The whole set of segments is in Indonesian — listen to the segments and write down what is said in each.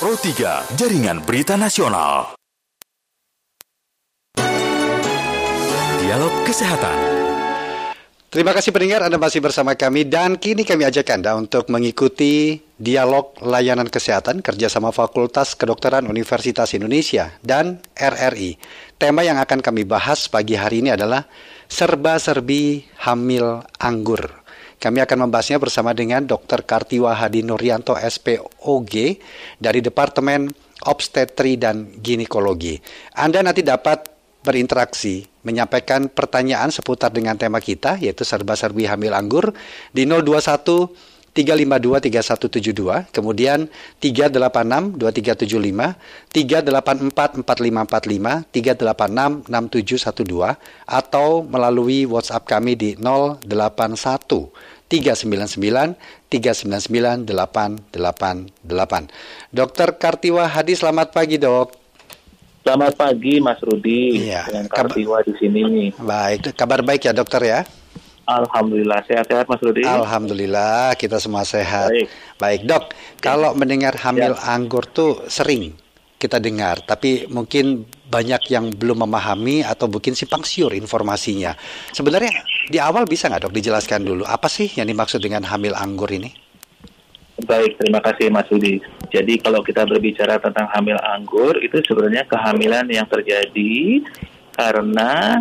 Pro 3, Jaringan Berita Nasional. Dialog Kesehatan. Terima kasih pendengar Anda masih bersama kami dan kini kami ajak Anda untuk mengikuti dialog layanan kesehatan kerjasama Fakultas Kedokteran Universitas Indonesia dan RRI. Tema yang akan kami bahas pagi hari ini adalah serba-serbi hamil anggur. Kami akan membahasnya bersama dengan Dr. Kartiwa Hadi Nuryanto SPOG dari Departemen Obstetri dan Ginekologi. Anda nanti dapat berinteraksi, menyampaikan pertanyaan seputar dengan tema kita, yaitu serba-serbi hamil anggur, di 021 352 3172, kemudian 386 2375, 384 4545, 386 6712, atau melalui WhatsApp kami di 081 399 399 888. Dokter Kartiwa Hadi, selamat pagi dok. Selamat pagi Mas Rudi Iya. dengan Kartiwa di sini. Baik, kabar baik ya dokter ya? Alhamdulillah sehat-sehat Mas Rudi. Alhamdulillah kita semua sehat. Baik. Baik dok, kalau mendengar hamil anggur tuh sering kita dengar, tapi mungkin banyak yang belum memahami atau mungkin simpang siur informasinya. Sebenarnya di awal bisa nggak dok dijelaskan dulu apa sih yang dimaksud dengan hamil anggur ini? Baik, terima kasih Mas Rudi. Jadi kalau kita berbicara tentang hamil anggur itu sebenarnya kehamilan yang terjadi karena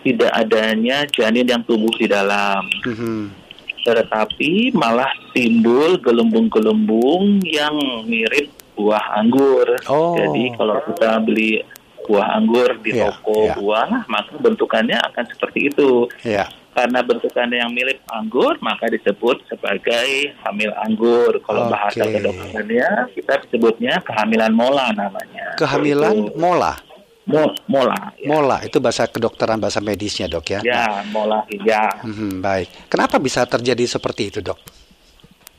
tidak adanya janin yang tumbuh di dalam. Mhm. Tetapi malah timbul gelembung-gelembung yang mirip buah anggur. Oh. Jadi kalau kita beli buah anggur di Iya, toko iya. buah, maka bentukannya akan seperti itu. Ya, Karena bentukannya yang mirip anggur, maka disebut sebagai hamil anggur. Kalau Oke. bahasa kedokterannya, kita sebutnya kehamilan mola namanya. kehamilan mola. Mo- mola. Ya, Mola itu bahasa kedokteran bahasa medisnya dok ya. ya mola. Ya. Mhm, baik. Kenapa bisa terjadi seperti itu dok?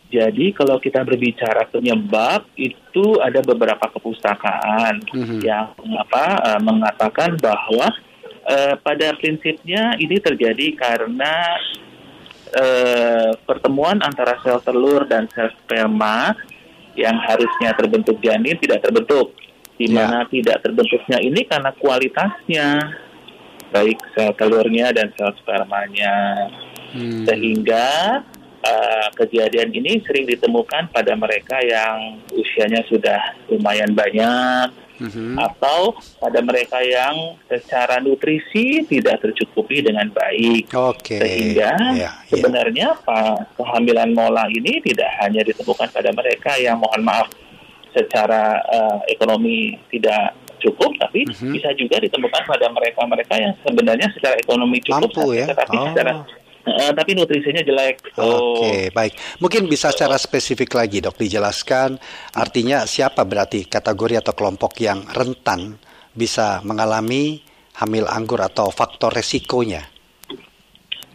Jadi kalau kita berbicara penyebab itu ada beberapa kepustakaan Mhm. yang apa eh, mengatakan bahwa eh, pada prinsipnya ini terjadi karena eh, pertemuan antara sel telur dan sel sperma yang harusnya terbentuk janin tidak terbentuk. Di Ya. mana tidak terbentuknya ini karena kualitasnya baik sel telurnya dan sel spermanya Hmm. sehingga uh, kejadian ini sering ditemukan pada mereka yang usianya sudah lumayan banyak Mhm. atau pada mereka yang secara nutrisi tidak tercukupi dengan baik Oke. sehingga Ya, ya. sebenarnya kehamilan mola ini tidak hanya ditemukan pada mereka yang mohon maaf secara uh, ekonomi tidak cukup tapi Mhm. bisa juga ditemukan pada mereka-mereka yang sebenarnya secara ekonomi cukup Mampu ya? tetapi Oh. secara Eh, tapi nutrisinya jelek. Oh, Oke, baik. Mungkin bisa secara spesifik lagi, dok, dijelaskan artinya siapa berarti kategori atau kelompok yang rentan bisa mengalami hamil anggur atau faktor resikonya.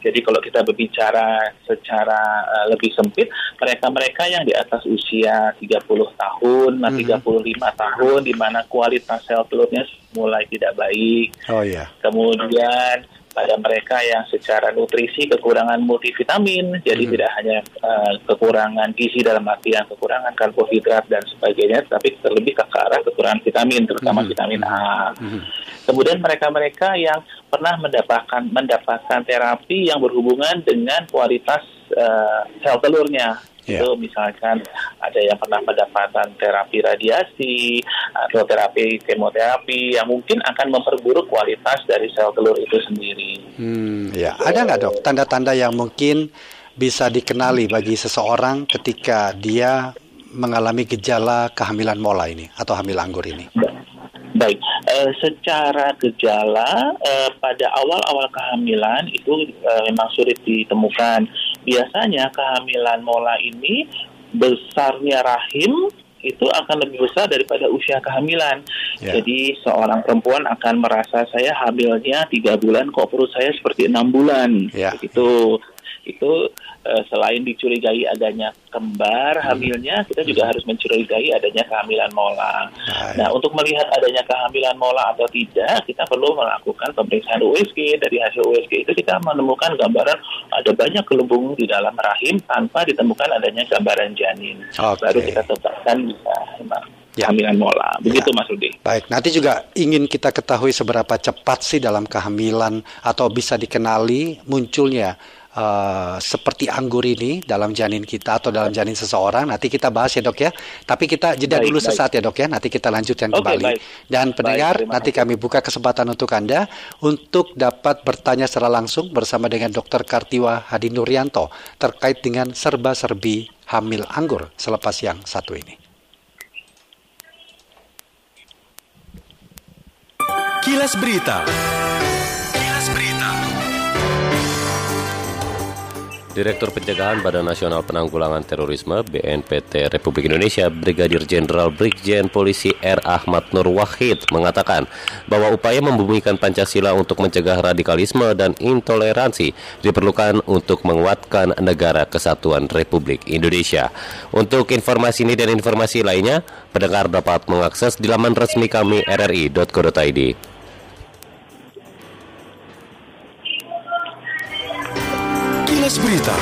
Jadi kalau kita berbicara secara eh, lebih sempit, mereka-mereka yang di atas usia 30 tahun, nah Mhm. 35 tahun, di mana kualitas sel telurnya mulai tidak baik. Oh iya. Kemudian pada mereka yang secara nutrisi kekurangan multivitamin, jadi Mhm. tidak hanya eh, kekurangan gizi dalam artian kekurangan karbohidrat dan sebagainya, tapi terlebih ke arah kekurangan vitamin, terutama Mhm. vitamin A. Mhm. Kemudian mereka-mereka yang pernah mendapatkan mendapatkan terapi yang berhubungan dengan kualitas eh, sel telurnya. Ya. Itu misalkan ada yang pernah mendapatkan terapi radiasi atau terapi kemoterapi yang mungkin akan memperburuk kualitas dari sel telur itu sendiri. Hmm, ya. Ada nggak dok tanda-tanda yang mungkin bisa dikenali bagi seseorang ketika dia mengalami gejala kehamilan mola ini atau hamil anggur ini? Baik, eh, secara gejala eh, pada awal-awal kehamilan itu eh, memang sulit ditemukan. Biasanya kehamilan mola ini besarnya rahim itu akan lebih besar daripada usia kehamilan. Ya. Jadi seorang perempuan akan merasa saya hamilnya tiga bulan, kok perut saya seperti enam bulan. Ya. Begitu. Itu eh, selain dicurigai adanya kembar hamilnya, kita juga harus mencurigai adanya kehamilan mola. Nah, untuk melihat adanya kehamilan mola atau tidak, kita perlu melakukan pemeriksaan USG. Dari hasil USG itu kita menemukan gambaran ada banyak gelembung di dalam rahim tanpa ditemukan adanya gambaran janin. Oke. Baru kita tetapkan bisa. Ya. kehamilan mola. Begitu Ya. Mas Rudi. Baik, nanti juga ingin kita ketahui seberapa cepat sih dalam kehamilan atau bisa dikenali munculnya eh, seperti anggur ini dalam janin kita atau dalam janin seseorang. Nanti kita bahas ya dok ya. Tapi kita jeda Baik, dulu baik. sesaat ya dok ya. Nanti kita lanjutkan Oke, kembali. baik. Dan pendengar, terima nanti kami buka kesempatan untuk anda untuk dapat bertanya secara langsung bersama dengan Dr. Kartiwa Hadi Nuryanto terkait dengan serba-serbi hamil anggur selepas yang satu ini. Kilas Berita. Direktur Pencegahan Badan Nasional Penanggulangan Terorisme BNPT Republik Indonesia Brigadir Jenderal Brigjen Polisi R. Ahmad Nur Wahid mengatakan bahwa upaya membumikan Pancasila untuk mencegah radikalisme dan intoleransi diperlukan untuk menguatkan negara kesatuan Republik Indonesia. Untuk informasi ini dan informasi lainnya, pendengar dapat mengakses di laman resmi kami rri.co.id. Kilas Berita.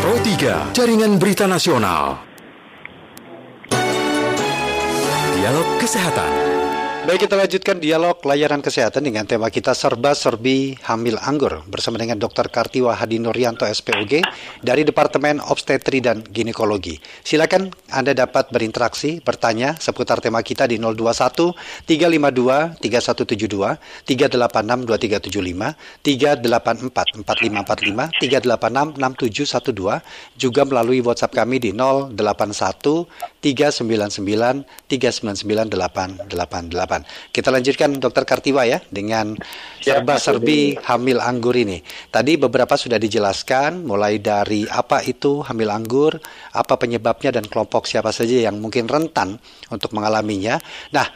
Pro 3, Jaringan Berita Nasional. Dialog Kesehatan. Baik, kita lanjutkan dialog layanan kesehatan dengan tema kita serba-serbi hamil anggur bersama dengan Dr. Kartiwa Hadi Nuryanto SPOG dari Departemen Obstetri dan Ginekologi. Silakan Anda dapat berinteraksi, bertanya seputar tema kita di 021 352 3172 386 2375 384 4545 386 6712 juga melalui WhatsApp kami di 081 399 399 Kita lanjutkan Dokter Kartiwa ya dengan Ya, serba-serbi hamil anggur ini. Tadi beberapa sudah dijelaskan mulai dari apa itu hamil anggur, apa penyebabnya dan kelompok siapa saja yang mungkin rentan untuk mengalaminya. Nah,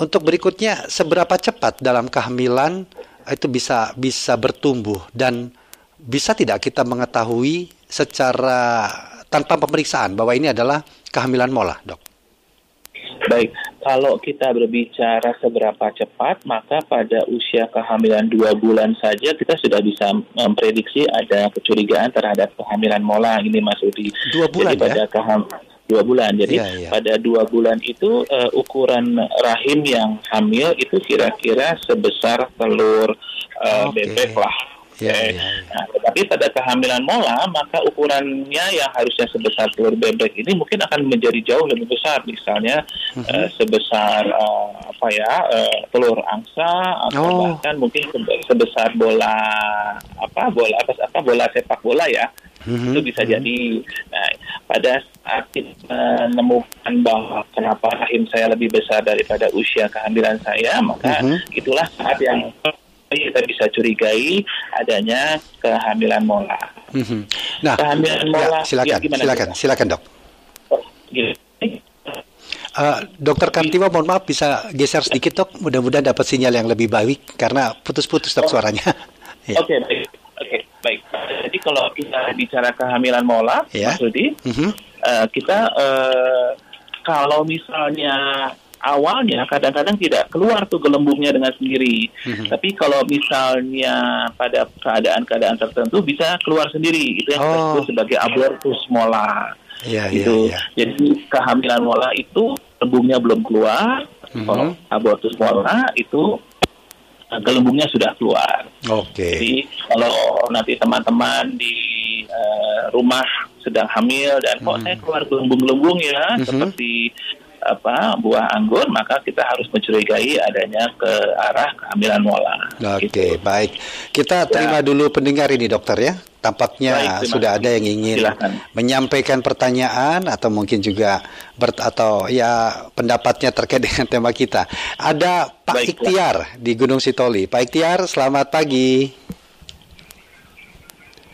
untuk berikutnya seberapa cepat dalam kehamilan itu bisa bisa bertumbuh dan bisa tidak kita mengetahui secara tanpa pemeriksaan bahwa ini adalah kehamilan mola, Dok? Baik, kalau kita berbicara seberapa cepat, maka pada usia kehamilan dua bulan saja kita sudah bisa memprediksi ada kecurigaan terhadap kehamilan mola ini Mas Rudi. Dua bulan Jadi pada ya? keham- dua bulan. Jadi Iya, iya. pada dua bulan itu eh, ukuran rahim yang hamil itu kira-kira sebesar telur eh, Oke. bebek lah. Oke. iya, iya. Nah, tetapi pada kehamilan mola, maka ukurannya yang harusnya sebesar telur bebek ini mungkin akan menjadi jauh lebih besar. Misalnya Mhm. eh, sebesar eh, apa ya eh, telur angsa atau Oh. bahkan mungkin sebe- sebesar bola apa bola apa apa bola sepak bola ya. Mhm, Itu bisa jadi. Nah, pada saat menemukan bahwa kenapa rahim saya lebih besar daripada usia kehamilan saya, maka Mhm. itulah saat yang kita bisa curigai adanya kehamilan mola. Mhm. Nah, Kehamilan ya, mola, silakan, ya, silakan, Dok? silakan, Dok. Gini. Eh, Dokter Kartiwa, mohon maaf bisa geser sedikit, Dok. Mudah-mudahan dapat sinyal yang lebih baik karena putus-putus, Dok, suaranya. Ya. Oke, baik. Oke, baik. Jadi kalau kita bicara kehamilan mola, Ya. Mas Rudi, Mhm. eh, kita eh, kalau misalnya awalnya kadang-kadang tidak keluar tuh gelembungnya dengan sendiri. Mhm. Tapi kalau misalnya pada keadaan-keadaan tertentu bisa keluar sendiri. Itu yang Oh. sebut sebagai abortus mola. Iya, iya, itu. iya. Jadi kehamilan mola itu gelembungnya belum keluar. Mhm. Kalau abortus mola itu eh, gelembungnya sudah keluar. Oke. Jadi kalau nanti teman-teman di eh, rumah sedang hamil dan kok Hmm. saya keluar gelembung-gelembung ya Mhm. seperti apa buah anggur maka kita harus mencurigai adanya ke arah kehamilan mola. Oke, Gitu. baik. Kita terima dulu pendengar ini, Dokter ya. Tampaknya Baik, sudah ada yang ingin Silakan. menyampaikan pertanyaan atau mungkin juga ber atau ya pendapatnya terkait dengan tema kita. Ada Pak Baiklah. Ikhtiar di Gunung Sitoli. Pak Ikhtiar, selamat pagi.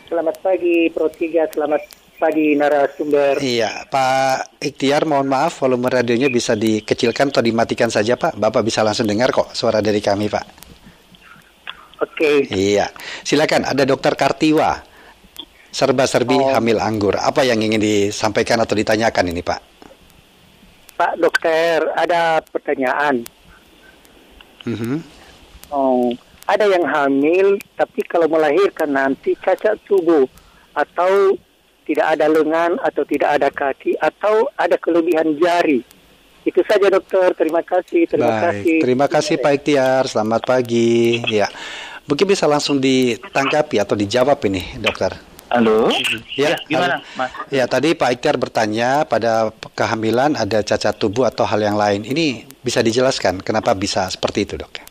Selamat pagi Pro 3, selamat pagi narasumber. Iya, Pak Ikhtiar, mohon maaf volume radionya bisa dikecilkan atau dimatikan saja, Pak. Bapak bisa langsung dengar kok suara dari kami, Pak. Oke, Iya, silakan. Ada Dokter Kartiwa, serba-serbi Oh. hamil anggur. Apa yang ingin disampaikan atau ditanyakan ini, Pak? Pak Dokter, ada pertanyaan. Mhm. Oh, ada yang hamil, tapi kalau melahirkan nanti cacat tubuh atau tidak ada lengan atau tidak ada kaki atau ada kelebihan jari. Itu saja dokter. Terima kasih. Terima Baik, kasih. terima kasih Pak Ikhtiar. Selamat pagi. Ya, mungkin bisa langsung ditanggapi atau dijawab ini, dokter. Halo. Ya, gimana, halo. Mas? Ya, tadi Pak Ikhtiar bertanya pada kehamilan ada cacat tubuh atau hal yang lain. Ini bisa dijelaskan kenapa bisa seperti itu, dok?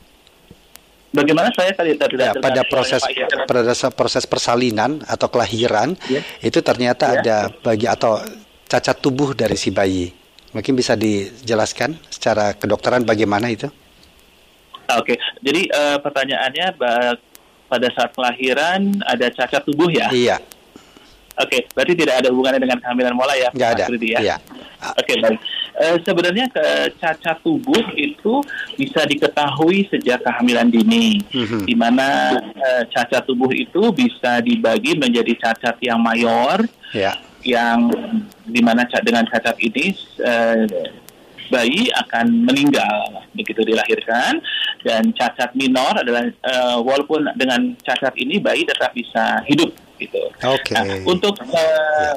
Bagaimana saya tadi tadi Ya, tidak pada proses pada proses persalinan atau kelahiran Ya. itu ternyata Ya. ada bagi atau cacat tubuh dari si bayi. Mungkin bisa dijelaskan secara kedokteran bagaimana itu? Ah, Oke, jadi eh, pertanyaannya pada saat kelahiran ada cacat tubuh ya? Iya, Oke, berarti tidak ada hubungannya dengan kehamilan mola ya? nggak ada. Ya? Iya. Oke, baik. Eh, sebenarnya ke cacat tubuh itu bisa diketahui sejak kehamilan dini, Mhm. di mana eh, cacat tubuh itu bisa dibagi menjadi cacat yang mayor, Ya. yang di mana ca- dengan cacat ini eh, bayi akan meninggal begitu dilahirkan dan cacat minor adalah eh, walaupun dengan cacat ini bayi tetap bisa hidup gitu. Oke. Nah, untuk eh,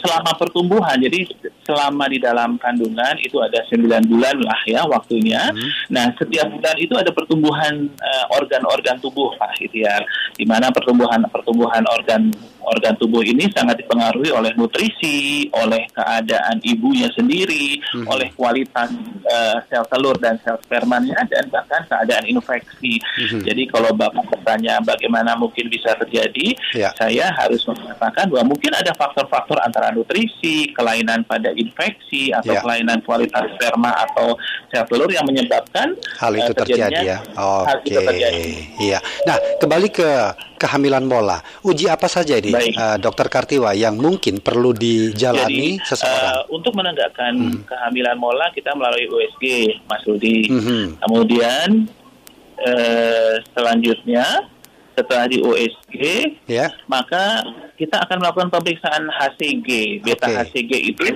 selama pertumbuhan, jadi selama di dalam kandungan itu ada 9 bulan lah ya waktunya. Nah, setiap bulan itu ada pertumbuhan eh, organ-organ tubuh Pak Hitiar, di mana pertumbuhan pertumbuhan organ organ tubuh ini sangat dipengaruhi oleh nutrisi, oleh keadaan ibunya sendiri, oleh kualitas eh, sel telur dan sel spermanya dan bahkan keadaan infeksi. Jadi kalau Bapak bertanya bagaimana mungkin bisa terjadi, Ya. saya harus mengatakan bahwa mungkin ada faktor-faktor antara nutrisi, kelainan pada infeksi atau Ya. kelainan kualitas sperma atau sel telur yang menyebabkan Hal itu terjadi terjadinya ya. hal Oke. itu terjadi. Iya. Nah, kembali ke kehamilan mola. Uji apa saja ini, Baik. eh, Dokter Kartiwa yang mungkin perlu dijalani Jadi seseorang? eh, untuk menegakkan kehamilan mola kita melalui USG, Mas Rudi. Mhm. Kemudian eh, selanjutnya setelah di USG Ya. maka kita akan melakukan pemeriksaan HCG. Beta Oke. HCG itu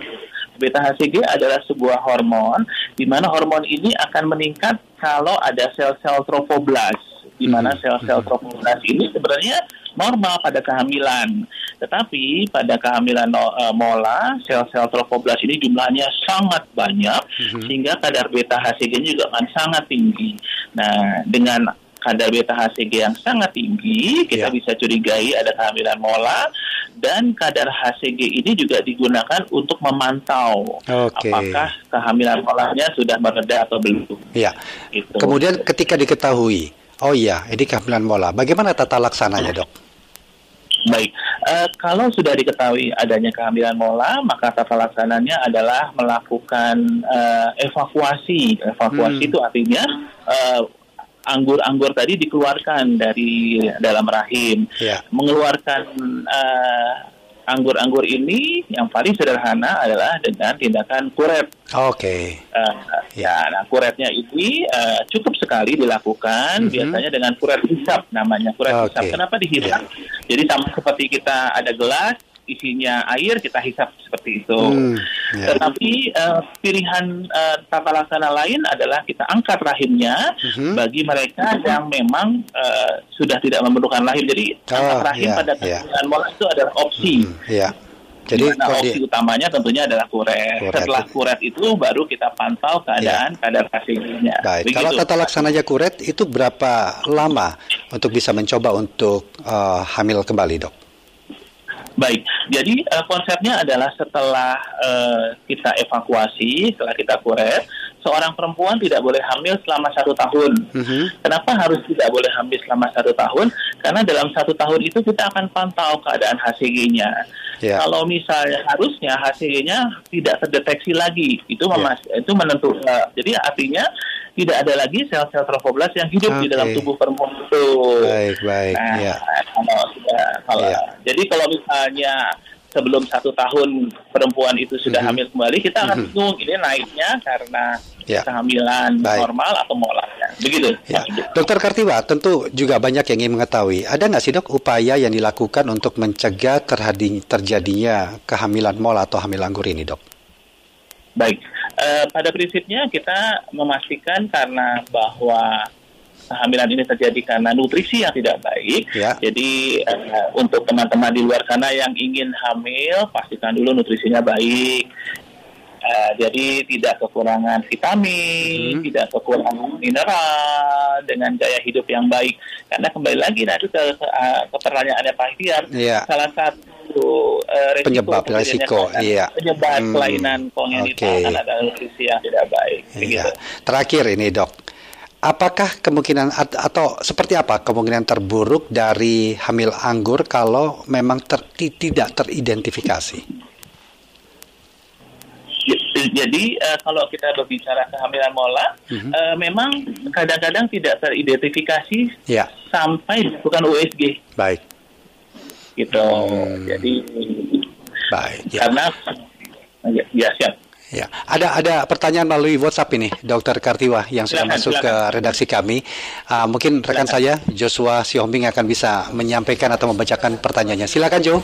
beta HCG adalah sebuah hormon di mana hormon ini akan meningkat kalau ada sel-sel trofoblast di mana Mhm. sel-sel trofoblast ini sebenarnya normal pada kehamilan. Tetapi pada kehamilan no- eh, mola, sel-sel trofoblast ini jumlahnya sangat banyak sehingga kadar beta HCG-nya juga akan sangat tinggi. Nah, dengan kadar beta HCG yang sangat tinggi, kita Ya. bisa curigai ada kehamilan mola dan kadar HCG ini juga digunakan untuk memantau Oke. apakah kehamilan molanya sudah mereda atau belum. Iya. Gitu. Kemudian ketika diketahui, oh iya, ini kehamilan mola. Bagaimana tata laksananya, Dok? Baik, Eh, kalau sudah diketahui adanya kehamilan mola, maka tata laksananya adalah melakukan eh, evakuasi. Evakuasi Hmm. itu artinya eh, anggur-anggur tadi dikeluarkan dari dalam rahim, Ya. mengeluarkan eh, anggur-anggur ini yang paling sederhana adalah dengan tindakan kuret. Oke. Eh, ya, nah kuretnya ini eh, cukup sekali dilakukan Mhm. biasanya dengan kuret hisap namanya kuret Oke. hisap. Kenapa dihisap? Jadi sama seperti kita ada gelas isinya air kita hisap seperti itu. Hmm, ya. Tetapi eh, pilihan eh, tata laksana lain adalah kita angkat rahimnya Mhm. bagi mereka yang memang eh, sudah tidak memerlukan rahim. Jadi Oh, angkat rahim iya, pada iya. kehamilan mola itu adalah opsi. Hmm, Iya. Jadi Di mana kalau opsi di- utamanya tentunya adalah kuret. Kuret. Setelah kuret itu baru kita pantau keadaan kadar HCG-nya. Baik, kalau tata laksananya kuret itu berapa lama untuk bisa mencoba untuk eh, hamil kembali, Dok? Baik, jadi eh, konsepnya adalah setelah eh, kita evakuasi, setelah kita kuret, seorang perempuan tidak boleh hamil selama satu tahun. Mhm. Kenapa harus tidak boleh hamil selama satu tahun? Karena dalam satu tahun itu kita akan pantau keadaan HCG-nya. Ya. Kalau misalnya harusnya HCG-nya tidak terdeteksi lagi, itu memas itu menentu. eh, jadi artinya tidak ada lagi sel-sel trofoblast yang hidup di dalam tubuh perempuan itu. Baik, baik, Nah, ya. kalau sudah kalau Iya. jadi kalau misalnya sebelum satu tahun perempuan itu sudah Mhm. hamil kembali, kita akan Mhm. bingung ini naiknya karena Ya. kehamilan Baik. normal atau molanya. Begitu. Ya. Dokter Kartiwa, tentu juga banyak yang ingin mengetahui. Ada nggak sih dok upaya yang dilakukan untuk mencegah terjadinya kehamilan mola atau hamil anggur ini dok? Baik, Eh, pada prinsipnya kita memastikan karena bahwa kehamilan ini terjadi karena nutrisi yang tidak baik. Ya. Jadi uh, untuk teman-teman di luar sana yang ingin hamil, pastikan dulu nutrisinya baik. Uh, jadi tidak kekurangan vitamin, Hmm. tidak kekurangan mineral, dengan gaya hidup yang baik. Karena kembali lagi, nah itu ke, ke, ke pertanyaannya Pak Iya. salah satu uh, resiko Penyebab resiko, iya. penyebab Hmm, kelainan kongenital oke. kan adalah nutrisi yang tidak baik. Iya. Terakhir ini dok, apakah kemungkinan at- atau seperti apa kemungkinan terburuk dari hamil anggur kalau memang ter- ti- tidak teridentifikasi? Jadi eh, kalau kita berbicara kehamilan mola, Mhm. eh, memang kadang-kadang tidak teridentifikasi Ya, sampai bukan USG baik, gitu. Hmm. Jadi baik. Ya. karena ya, ya siap. Ya, ada ada pertanyaan melalui WhatsApp ini, Dokter Kartiwa yang sudah Silakan, masuk ke silakan. redaksi kami. Ah, mungkin rekan saya Joshua Siombing akan bisa menyampaikan atau membacakan pertanyaannya. Silakan Jo.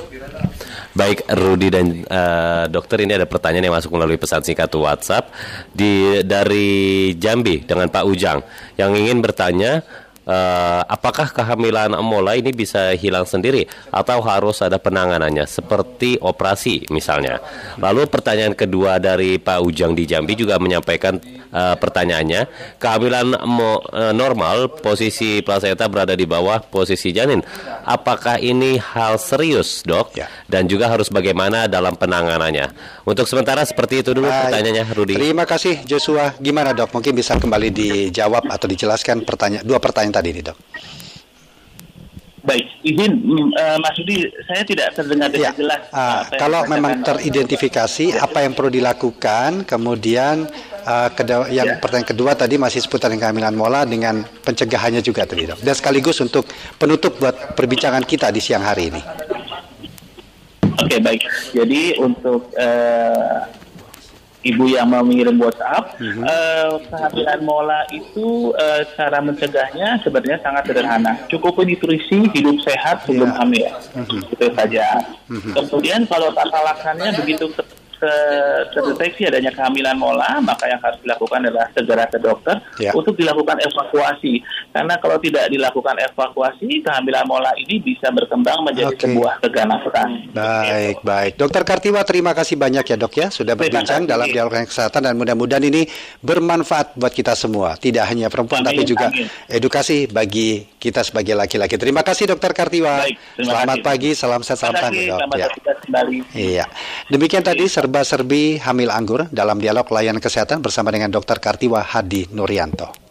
Baik, Rudi dan eh, dokter ini ada pertanyaan yang masuk melalui pesan singkat WhatsApp di dari Jambi dengan Pak Ujang yang ingin bertanya eh, apakah kehamilan mola ini bisa hilang sendiri atau harus ada penanganannya seperti operasi misalnya. Lalu pertanyaan kedua dari Pak Ujang di Jambi juga menyampaikan eh, pertanyaannya kehamilan mo- eh, normal posisi plasenta berada di bawah posisi janin. Apakah ini hal serius, Dok? Ya. Dan juga harus bagaimana dalam penanganannya. Untuk sementara seperti itu dulu Baik. pertanyaannya, Rudi. Terima kasih Joshua. Gimana dok? Mungkin bisa kembali dijawab atau dijelaskan pertanyaan dua pertanyaan tadi ini dok. Baik, izin eh, Mas Rudi, saya tidak terdengar dengan Ya, jelas. yang kalau memang teridentifikasi apa yang perlu dilakukan, kemudian kedua- yang Ya. pertanyaan kedua tadi masih seputar kehamilan mola dengan pencegahannya juga tadi dok. Dan sekaligus untuk penutup buat perbincangan kita di siang hari ini. Oke baik. Jadi untuk eh, ibu yang mau mengirim WhatsApp, Mhm. eh, kehamilan mola itu eh, cara mencegahnya sebenarnya sangat sederhana. Cukup nutrisi, hidup sehat sebelum Ya. hamil. Mhm. Itu saja. Kemudian kalau tata laksananya begitu terdeteksi adanya kehamilan mola, maka yang harus dilakukan adalah segera ke dokter Ya. untuk dilakukan evakuasi. Karena kalau tidak dilakukan evakuasi, kehamilan mola ini bisa berkembang menjadi Oke. sebuah keganasan. Baik, baik. Dokter Kartiwa, terima kasih banyak ya dok ya sudah berbincang dalam dialog yang kesehatan dan mudah-mudahan ini bermanfaat buat kita semua. Tidak hanya perempuan Amin, tapi juga amin. edukasi bagi kita sebagai laki-laki. Terima kasih dokter Kartiwa. Baik, Selamat kasih. pagi, salam sehat, salam tangguh dok. selamat Ya. Iya. Demikian tadi serba-serbi hamil anggur dalam dialog layanan kesehatan bersama dengan Dr. Kartiwa Hadi Nuryanto.